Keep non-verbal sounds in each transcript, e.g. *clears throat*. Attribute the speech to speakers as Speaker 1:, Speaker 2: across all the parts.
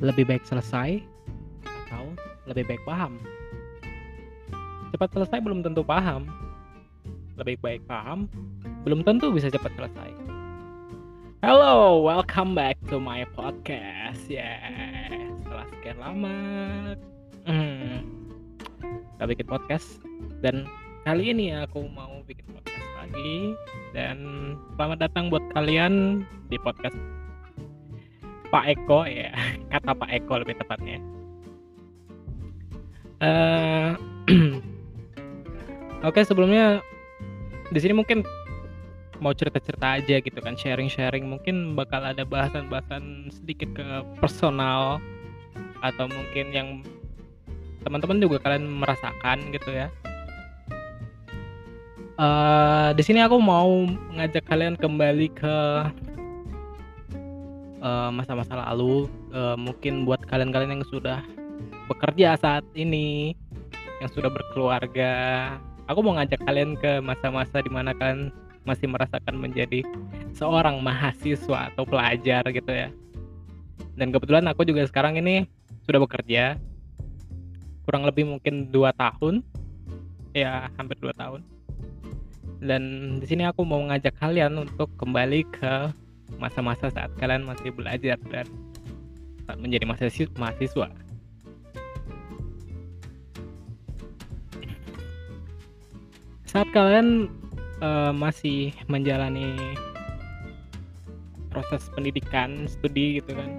Speaker 1: lebih baik selesai atau lebih baik paham? Cepat selesai belum tentu paham. Lebih baik paham belum tentu bisa cepat selesai. Hello, welcome back to my podcast. Yeah. setelah sekian lama, hmm, bikin podcast dan kali ini aku mau bikin podcast lagi dan selamat datang buat kalian di podcast Pak Eko ya. *laughs* Kata Pak Eko lebih tepatnya. Uh, *clears throat* oke okay, sebelumnya di sini mungkin mau cerita-cerita aja gitu kan sharing-sharing. Mungkin bakal ada bahasan-bahasan sedikit ke personal atau mungkin yang teman-teman juga kalian merasakan gitu ya. Uh, di sini aku mau ngajak kalian kembali ke masa-masa uh, lalu uh, mungkin buat kalian-kalian yang sudah bekerja saat ini yang sudah berkeluarga aku mau ngajak kalian ke masa-masa di mana kalian masih merasakan menjadi seorang mahasiswa atau pelajar gitu ya. Dan kebetulan aku juga sekarang ini sudah bekerja kurang lebih mungkin dua tahun. Ya hampir dua tahun. Dan di sini aku mau ngajak kalian untuk kembali ke masa-masa saat kalian masih belajar dan saat menjadi mahasiswa. Saat kalian uh, masih menjalani proses pendidikan, studi gitu kan,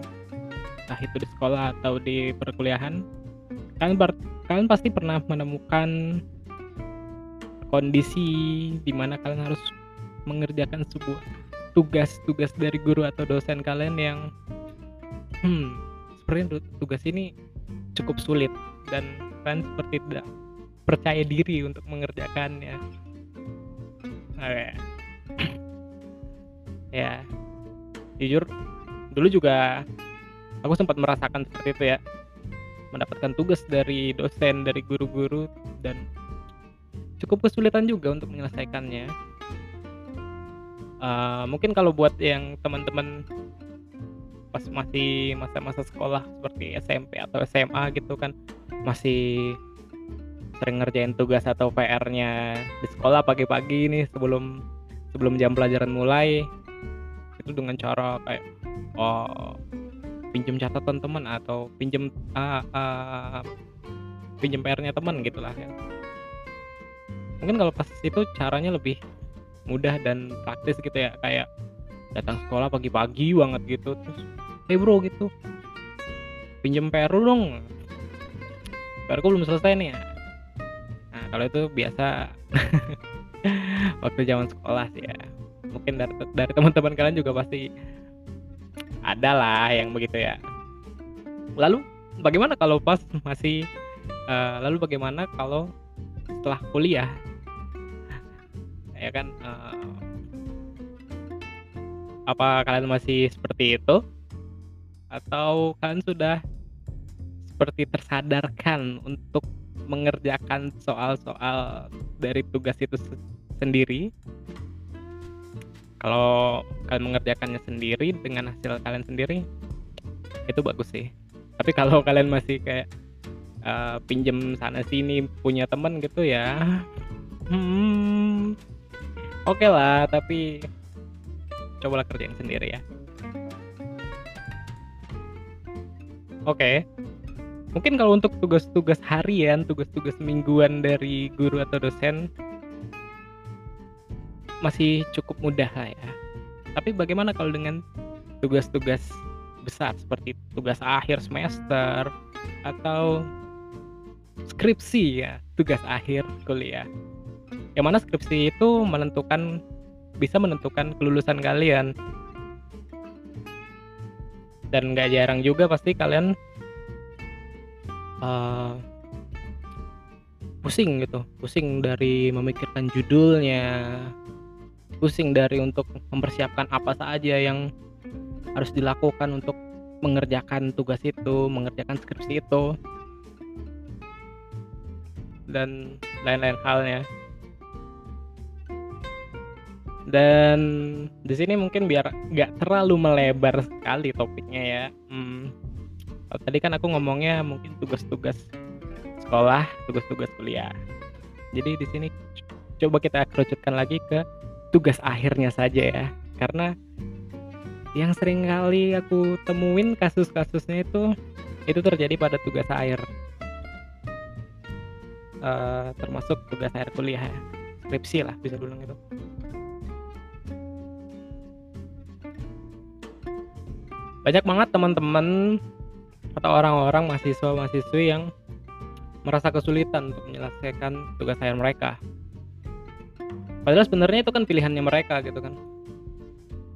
Speaker 1: entah itu di sekolah atau di perkuliahan, kalian kalian pasti pernah menemukan kondisi di mana kalian harus mengerjakan sebuah tugas-tugas dari guru atau dosen kalian yang hmm sepertinya tugas ini cukup sulit dan kalian seperti tidak percaya diri untuk mengerjakannya. Oke. *clears throat* Ya jujur dulu juga aku sempat merasakan seperti itu ya. Mendapatkan tugas dari dosen dari guru-guru dan cukup kesulitan juga untuk menyelesaikannya uh, mungkin kalau buat yang teman-teman pas masih masa-masa sekolah seperti SMP atau SMA gitu kan masih sering ngerjain tugas atau PR-nya di sekolah pagi-pagi nih sebelum sebelum jam pelajaran mulai itu dengan cara kayak oh pinjam catatan teman atau pinjam uh, uh, pinjam PR-nya teman gitulah ya. Mungkin kalau pas itu caranya lebih mudah dan praktis gitu ya kayak datang sekolah pagi-pagi banget gitu terus hey bro gitu. Pinjem PR dong. PR belum selesai nih ya. Nah kalau itu biasa *laughs* waktu zaman sekolah sih ya. Mungkin dari dari teman-teman kalian juga pasti ada lah yang begitu ya. Lalu bagaimana kalau pas masih uh, lalu bagaimana kalau setelah kuliah ya kan uh, apa kalian masih seperti itu? Atau kalian sudah seperti tersadarkan untuk mengerjakan soal-soal dari tugas itu sendiri? Kalau kalian mengerjakannya sendiri dengan hasil kalian sendiri itu bagus sih. Tapi kalau *laughs* kalian masih kayak uh, pinjem sana sini punya temen gitu ya hmm, oke okay lah tapi cobalah kerjain sendiri ya. Oke. Okay. mungkin kalau untuk tugas-tugas harian tugas-tugas mingguan dari guru atau dosen masih cukup mudah lah ya. Tapi bagaimana kalau dengan tugas-tugas besar seperti tugas akhir semester atau skripsi ya tugas akhir kuliah yang mana skripsi itu menentukan bisa menentukan kelulusan kalian. Dan nggak jarang juga pasti kalian uh, pusing gitu. Pusing dari memikirkan judulnya. Pusing dari untuk mempersiapkan apa saja yang harus dilakukan untuk mengerjakan tugas itu mengerjakan skripsi itu dan lain-lain halnya dan di sini mungkin biar nggak terlalu melebar sekali topiknya ya hmm, tadi kan aku ngomongnya mungkin tugas-tugas sekolah, tugas-tugas kuliah. Jadi di sini coba kita kerucutkan lagi ke tugas akhirnya saja ya. Karena yang sering kali aku temuin kasus-kasusnya itu itu terjadi pada tugas akhir. Uh, termasuk tugas akhir kuliah ya. Skripsi lah bisa bilang itu. Banyak banget teman-teman atau orang-orang mahasiswa-mahasiswi yang merasa kesulitan untuk menyelesaikan tugas akhir mereka. Padahal sebenarnya itu kan pilihannya mereka gitu kan.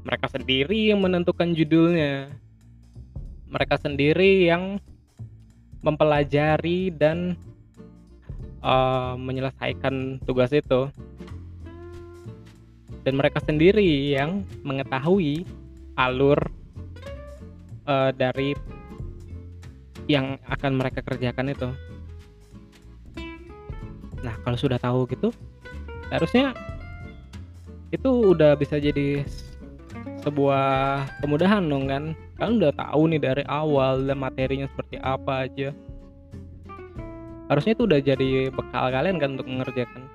Speaker 1: Mereka sendiri yang menentukan judulnya. Mereka sendiri yang mempelajari dan uh, menyelesaikan tugas itu. Dan mereka sendiri yang mengetahui alur uh, dari yang akan mereka kerjakan itu. Nah, kalau sudah tahu gitu, harusnya itu udah bisa jadi sebuah kemudahan dong kan. Kan udah tahu nih dari awal dan materinya seperti apa aja. Harusnya itu udah jadi bekal kalian kan untuk mengerjakan.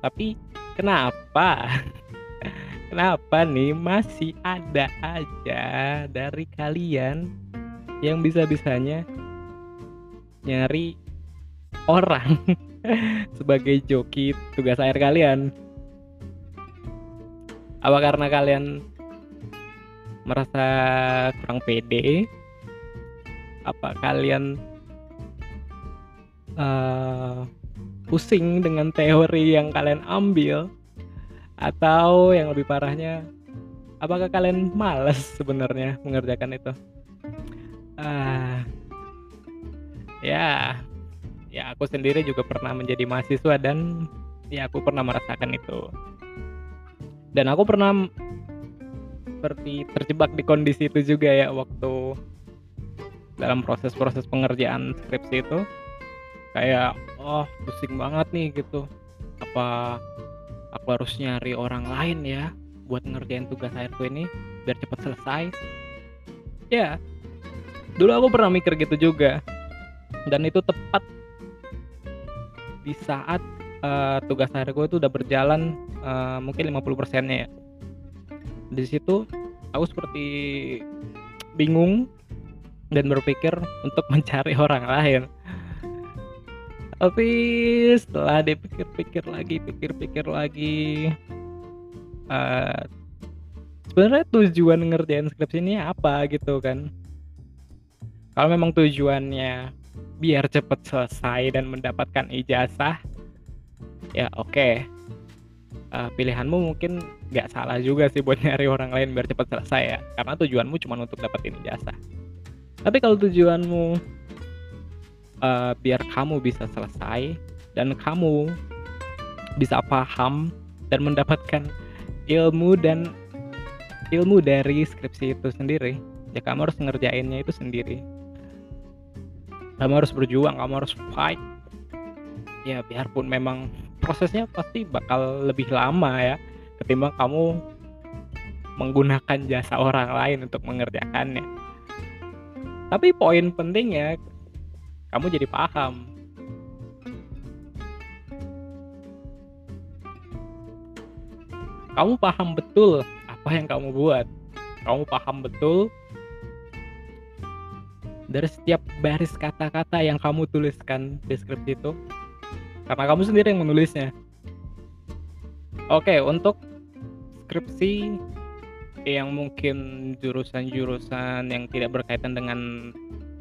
Speaker 1: Tapi kenapa? *laughs* Kenapa nih masih ada aja dari kalian yang bisa-bisanya nyari orang *laughs* sebagai joki tugas air kalian? Apa karena kalian merasa kurang pede? Apa kalian uh, pusing dengan teori yang kalian ambil? Atau yang lebih parahnya, apakah kalian malas sebenarnya mengerjakan itu? Ah, ya, ya aku sendiri juga pernah menjadi mahasiswa dan ya aku pernah merasakan itu. Dan aku pernah seperti terjebak di kondisi itu juga ya waktu dalam proses-proses pengerjaan skripsi itu kayak oh pusing banget nih gitu apa aku harus nyari orang lain ya buat ngerjain tugas airku ini biar cepat selesai. Ya dulu aku pernah mikir gitu juga. Dan itu tepat di saat uh, tugas airku itu udah berjalan uh, mungkin 50 persennya ya. Di situ aku seperti bingung dan berpikir untuk *laughs* mencari orang lain tapi setelah dipikir-pikir lagi pikir-pikir lagi uh, sebenarnya tujuan ngerjain skripsi ini apa gitu kan kalau memang tujuannya biar cepet selesai dan mendapatkan ijazah ya oke okay. uh, eh, pilihanmu mungkin nggak salah juga sih buat *laughs* nyari orang lain biar cepet selesai ya karena tujuanmu cuma untuk dapetin ijazah tapi kalau tujuanmu uh, biar kamu bisa selesai dan kamu bisa paham dan mendapatkan ilmu dan ilmu dari skripsi itu sendiri. Ya kamu harus ngerjainnya itu sendiri. Kamu harus berjuang kamu harus fight. Ya biarpun memang prosesnya pasti bakal lebih lama ya ketimbang kamu menggunakan jasa orang lain untuk mengerjakannya. Tapi poin pentingnya kamu jadi paham. Kamu paham betul apa yang kamu buat. Kamu paham betul dari setiap baris kata-kata yang kamu tuliskan deskripsi itu. Karena kamu sendiri yang menulisnya. Oke untuk skripsi yang mungkin jurusan-jurusan yang tidak berkaitan dengan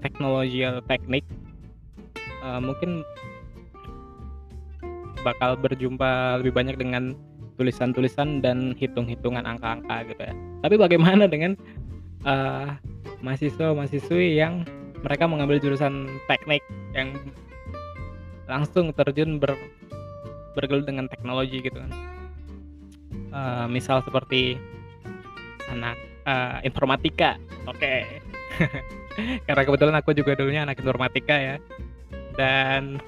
Speaker 1: teknologi atau teknik uh, mungkin bakal berjumpa lebih banyak dengan tulisan-tulisan dan hitung-hitungan angka-angka gitu ya. Tapi bagaimana dengan uh, mahasiswa-mahasiswi yang mereka mengambil jurusan teknik yang langsung terjun ber bergelut dengan teknologi gitu kan. Uh, misal seperti anak uh, informatika. Oke. Okay. *laughs* Karena kebetulan aku juga dulunya anak informatika ya dan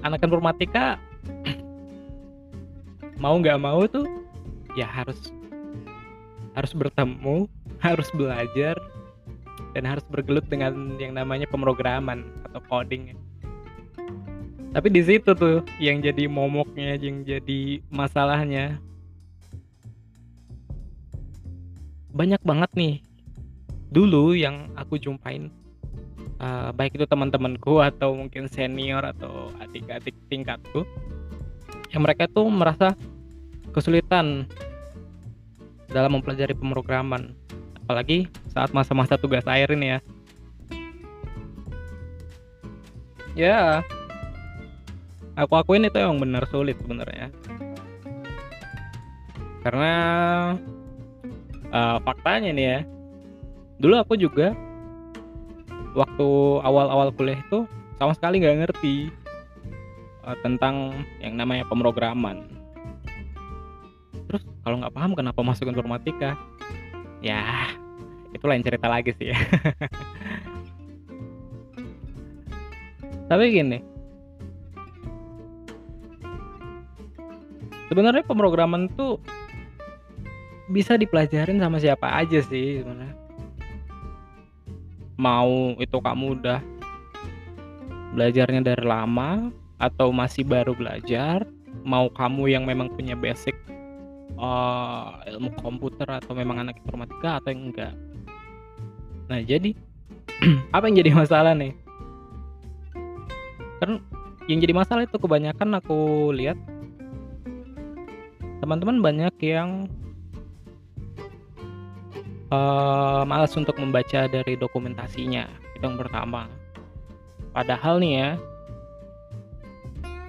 Speaker 1: anak informatika mau nggak mau tuh ya harus harus bertemu harus belajar dan harus bergelut dengan yang namanya pemrograman atau coding. Tapi di situ tuh yang jadi momoknya, yang jadi masalahnya. Banyak banget nih dulu yang aku jumpain uh, baik itu teman-temanku atau mungkin senior atau adik-adik tingkatku yang mereka tuh merasa kesulitan dalam mempelajari pemrograman. Apalagi saat masa-masa tugas air ini ya. Ya. Aku akuin itu emang benar sulit sebenarnya. Karena uh, faktanya nih ya dulu aku juga waktu awal-awal kuliah itu sama sekali nggak ngerti uh, tentang yang namanya pemrograman. Terus kalau nggak paham kenapa masuk informatika? Ya itu lain cerita lagi sih. Ya *laughs* tapi gini sebenarnya pemrograman tuh bisa dipelajarin sama siapa aja sih sebenarnya mau itu kamu udah belajarnya dari lama atau masih baru belajar? Mau kamu yang memang punya basic uh, ilmu komputer atau memang anak informatika atau yang enggak? Nah jadi *clears throat* apa yang jadi masalah nih? Kan yang jadi masalah itu kebanyakan aku lihat teman-teman banyak yang uh, malas untuk membaca dari dokumentasinya itu yang pertama padahal nih ya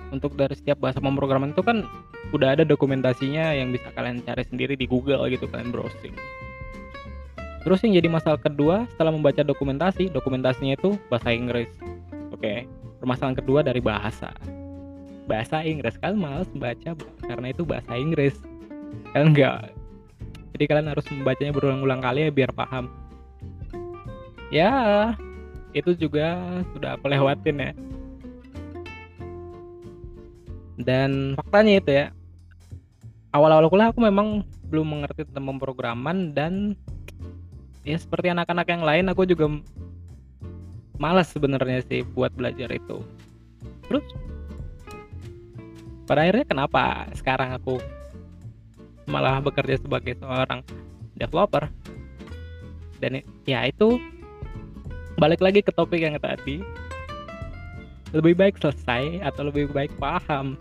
Speaker 1: untuk dari setiap bahasa pemrograman itu kan udah ada dokumentasinya yang bisa kalian cari sendiri di Google gitu kalian browsing. Terus yang jadi masalah kedua setelah membaca dokumentasi, dokumentasinya itu bahasa Inggris. Oke, permasalahan kedua dari bahasa. Bahasa Inggris kalian malas membaca karena itu bahasa Inggris. Kalian enggak. Jadi kalian harus membacanya berulang-ulang kali ya biar paham. Ya, itu juga sudah aku lewatin ya dan faktanya itu ya awal-awal kuliah aku memang belum mengerti tentang pemrograman dan ya seperti anak-anak yang lain aku juga malas sebenarnya sih buat belajar itu terus pada akhirnya kenapa sekarang aku malah bekerja sebagai seorang developer. Dan ya itu balik lagi ke topik yang tadi. Lebih baik selesai atau lebih baik paham.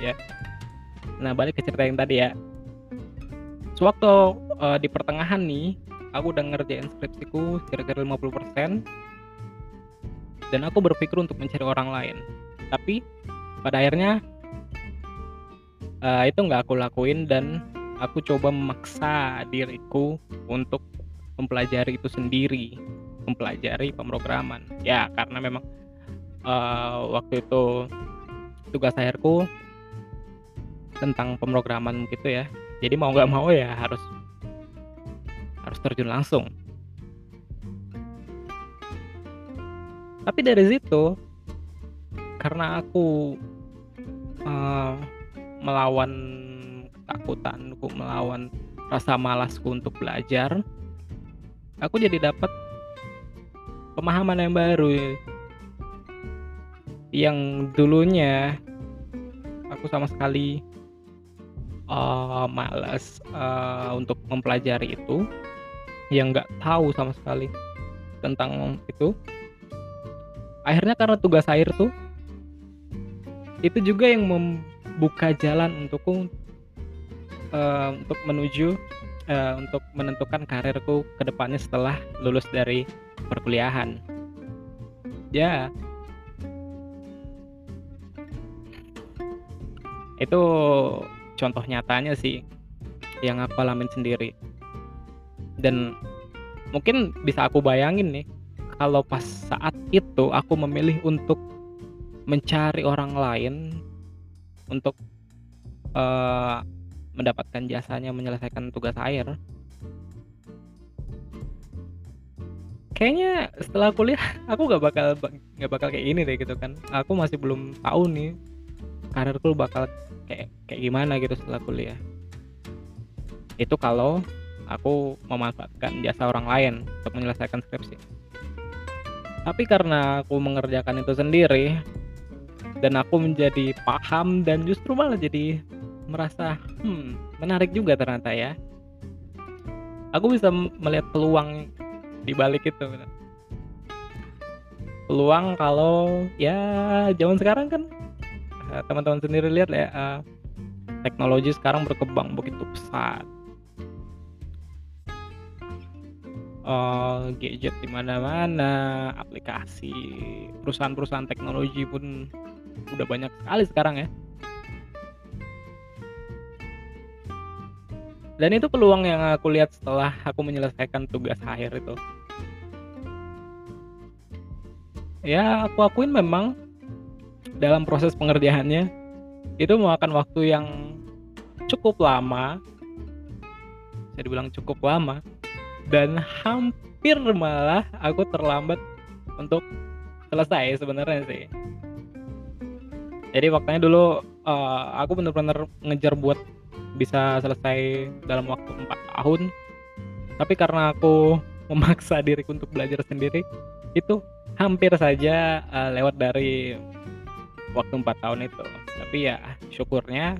Speaker 1: Ya. Nah balik ke cerita yang tadi ya. Sewaktu uh, di pertengahan nih aku udah ngerjain skripsiku kira-kira 50% dan aku berpikir untuk mencari orang lain. Tapi pada akhirnya uh, itu nggak aku lakuin dan aku coba memaksa diriku untuk mempelajari itu sendiri mempelajari pemrograman. Ya karena memang uh, waktu itu tugas akhirku tentang pemrograman gitu ya. Jadi mau nggak mau ya harus harus terjun langsung. Tapi dari situ karena aku uh, melawan ketakutanku melawan rasa malasku untuk belajar aku jadi dapat pemahaman yang baru. Yang dulunya aku sama sekali uh, malas uh, untuk mempelajari itu. Yang nggak tahu sama sekali tentang itu. Akhirnya karena tugas air tuh itu juga yang membuka jalan untukku uh, untuk menuju uh, untuk menentukan karirku ke depannya setelah lulus dari perkuliahan. Ya. Itu contoh nyatanya sih yang aku alamin sendiri. Dan mungkin bisa aku bayangin nih kalau pas saat itu aku memilih untuk mencari orang lain untuk uh, mendapatkan jasanya menyelesaikan tugas air kayaknya setelah kuliah *laughs* aku gak bakal gak bakal kayak ini deh gitu kan. Aku masih belum tahu nih karirku bakal kayak kayak gimana gitu setelah kuliah. Itu kalau aku memanfaatkan jasa orang lain untuk menyelesaikan skripsi. Tapi karena aku mengerjakan itu sendiri dan aku menjadi paham dan justru malah jadi merasa hmm menarik juga ternyata ya. Aku bisa melihat peluang di balik itu peluang kalau ya zaman sekarang kan eh, teman-teman sendiri lihat ya uh, teknologi sekarang berkembang begitu pesat. Uh, gadget di mana-mana aplikasi perusahaan-perusahaan teknologi pun udah banyak sekali sekarang ya. Dan itu peluang yang aku lihat setelah aku menyelesaikan tugas akhir itu. Ya aku akuin memang dalam proses pengerjaannya itu memakan waktu yang cukup lama saya dibilang cukup lama dan hampir malah aku terlambat untuk selesai sebenarnya sih jadi waktunya dulu uh, aku bener-bener ngejar buat bisa selesai dalam waktu empat tahun. Tapi karena aku *laughs* memaksa diriku untuk belajar sendiri itu hampir saja uh, lewat dari waktu empat tahun itu. Tapi ya syukurnya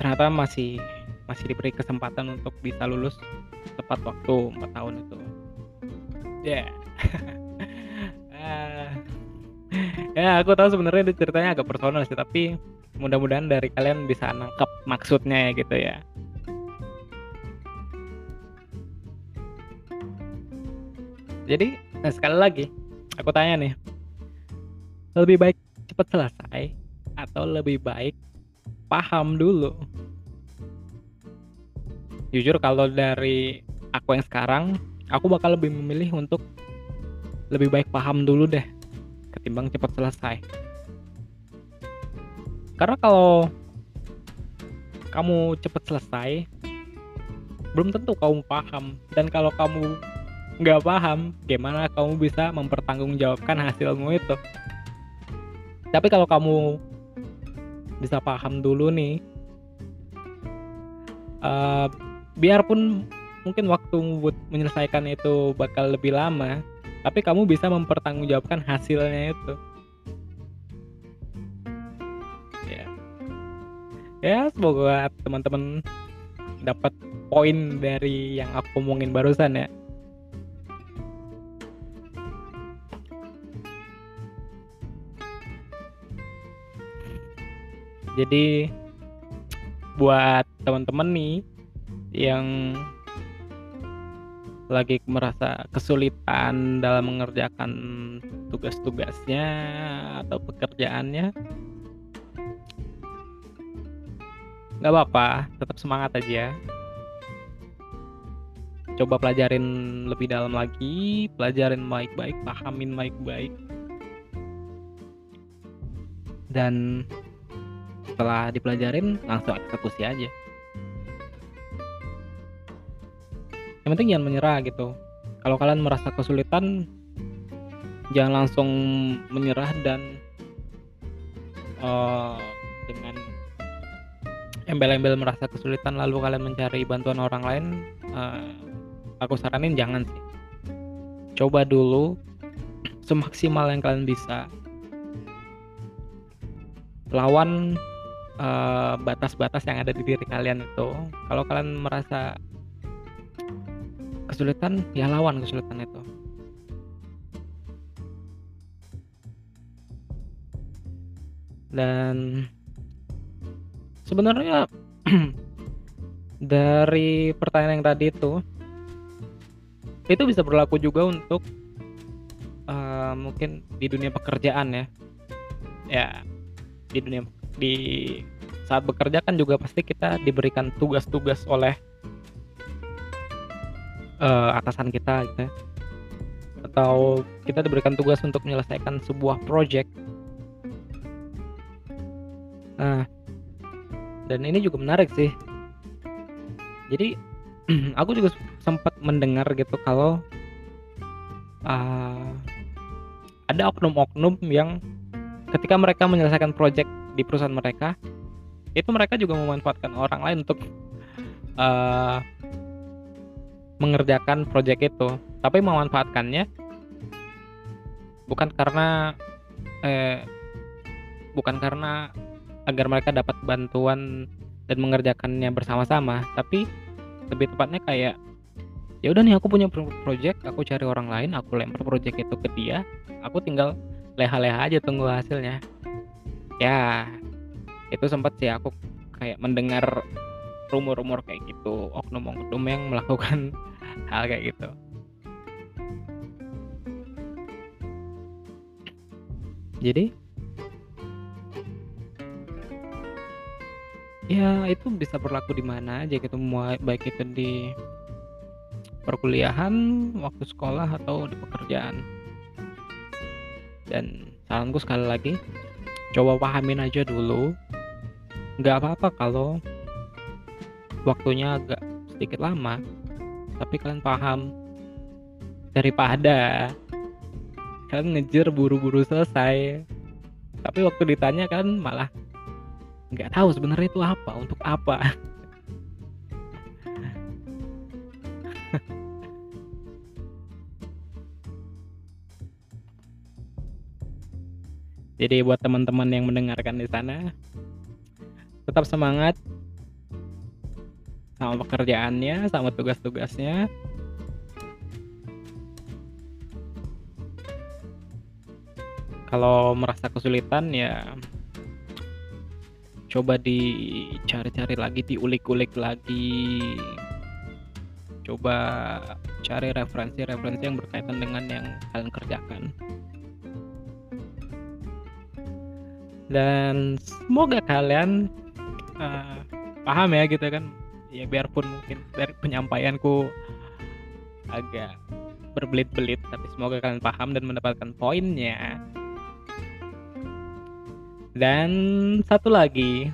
Speaker 1: ternyata masih masih diberi kesempatan untuk bisa lulus tepat waktu empat tahun itu. Ya. yeah. *laughs* ya aku tahu sebenarnya itu ceritanya agak personal sih tapi mudah-mudahan dari kalian bisa nangkep maksudnya ya gitu ya. Jadi nah sekali lagi aku tanya nih. Lebih baik cepat selesai atau lebih baik paham dulu? Jujur kalau dari aku yang sekarang aku bakal lebih memilih untuk lebih baik paham dulu deh ketimbang cepat selesai. Karena kalau kamu cepat selesai belum tentu kamu paham. Dan kalau kamu nggak paham gimana kamu bisa mempertanggungjawabkan hasilmu itu? Tapi kalau kamu bisa paham dulu nih uh, biarpun mungkin waktu buat menyelesaikan itu bakal lebih lama tapi kamu bisa mempertanggungjawabkan hasilnya itu. Ya. Ya semoga teman-teman dapat poin dari yang aku omongin barusan ya. Jadi buat teman-teman nih yang lagi merasa kesulitan dalam mengerjakan tugas-tugasnya atau pekerjaannya nggak apa-apa tetap semangat aja. Coba pelajarin lebih dalam lagi pelajarin baik-baik pahamin baik-baik. Dan setelah dipelajarin langsung eksekusi aja yang penting jangan menyerah gitu. Kalau kalian merasa kesulitan jangan langsung menyerah dan uh, dengan embel-embel merasa kesulitan lalu kalian mencari bantuan orang lain uh, aku saranin jangan sih. Coba dulu semaksimal yang kalian bisa. Lawan eh, batas-batas uh, yang ada di diri kalian itu. Kalau kalian merasa kesulitan ya lawan kesulitan itu. Dan sebenarnya *clears throat* dari pertanyaan yang tadi itu itu bisa berlaku juga untuk uh, mungkin di dunia pekerjaan ya. Ya di dunia di saat bekerja kan juga pasti kita diberikan tugas-tugas oleh uh, atasan kita gitu ya. atau kita diberikan tugas untuk menyelesaikan sebuah project nah dan ini juga menarik sih jadi *clears throat* aku juga sempat mendengar gitu kalau uh, ada oknum-oknum yang ketika mereka menyelesaikan project di perusahaan mereka itu mereka juga memanfaatkan orang lain untuk uh, mengerjakan proyek itu tapi memanfaatkannya bukan karena eh, bukan karena agar mereka dapat bantuan dan mengerjakannya bersama-sama tapi lebih tepatnya kayak ya udah nih aku punya project aku cari orang lain aku lempar project itu ke dia aku tinggal leha-leha aja tunggu hasilnya. Ya itu sempat sih aku kayak mendengar rumor-rumor kayak gitu oknum-oknum yang melakukan *laughs* hal kayak gitu. Jadi? Ya itu bisa berlaku di mana aja gitu baik itu di perkuliahan waktu sekolah atau di pekerjaan. Dan saranku sekali lagi coba pahamin aja dulu. Nggak apa-apa kalau waktunya agak sedikit lama tapi kalian paham daripada kalian ngejar buru-buru selesai. Tapi waktu ditanya kan malah nggak tahu sebenarnya itu apa untuk apa? *laughs* Jadi buat teman-teman yang mendengarkan di sana tetap semangat sama pekerjaannya sama tugas-tugasnya. Kalau merasa kesulitan ya coba dicari-cari lagi diulik-ulik lagi. Coba cari referensi-referensi yang berkaitan dengan yang kalian kerjakan. Dan semoga kalian uh, paham ya gitu kan ya biarpun mungkin dari penyampaianku agak berbelit-belit tapi semoga kalian paham dan mendapatkan poinnya dan satu lagi,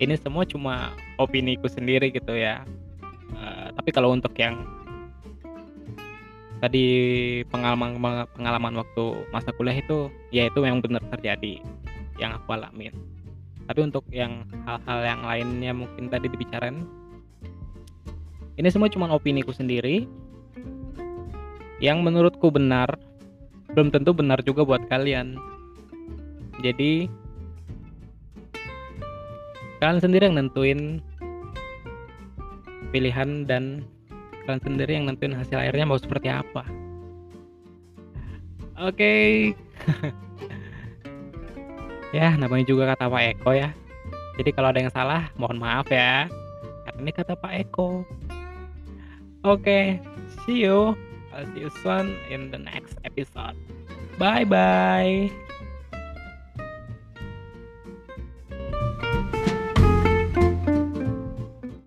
Speaker 1: ini semua cuma opini ku sendiri gitu ya. Uh, tapi kalau untuk yang tadi pengalaman pengalaman waktu masa kuliah itu, ya itu yang benar terjadi yang aku alamin. Tapi untuk yang hal-hal yang lainnya mungkin tadi dibicarain, ini semua cuma opini ku sendiri. Yang menurutku benar, belum tentu benar juga buat kalian jadi kalian sendiri yang nentuin pilihan dan kalian sendiri yang nentuin hasil akhirnya mau seperti apa oke okay. *laughs* ya namanya juga kata Pak Eko ya. Jadi kalau ada yang salah mohon maaf ya. Karena ini kata Pak Eko. Oke okay. see you. I'll see you soon in the next episode. Bye bye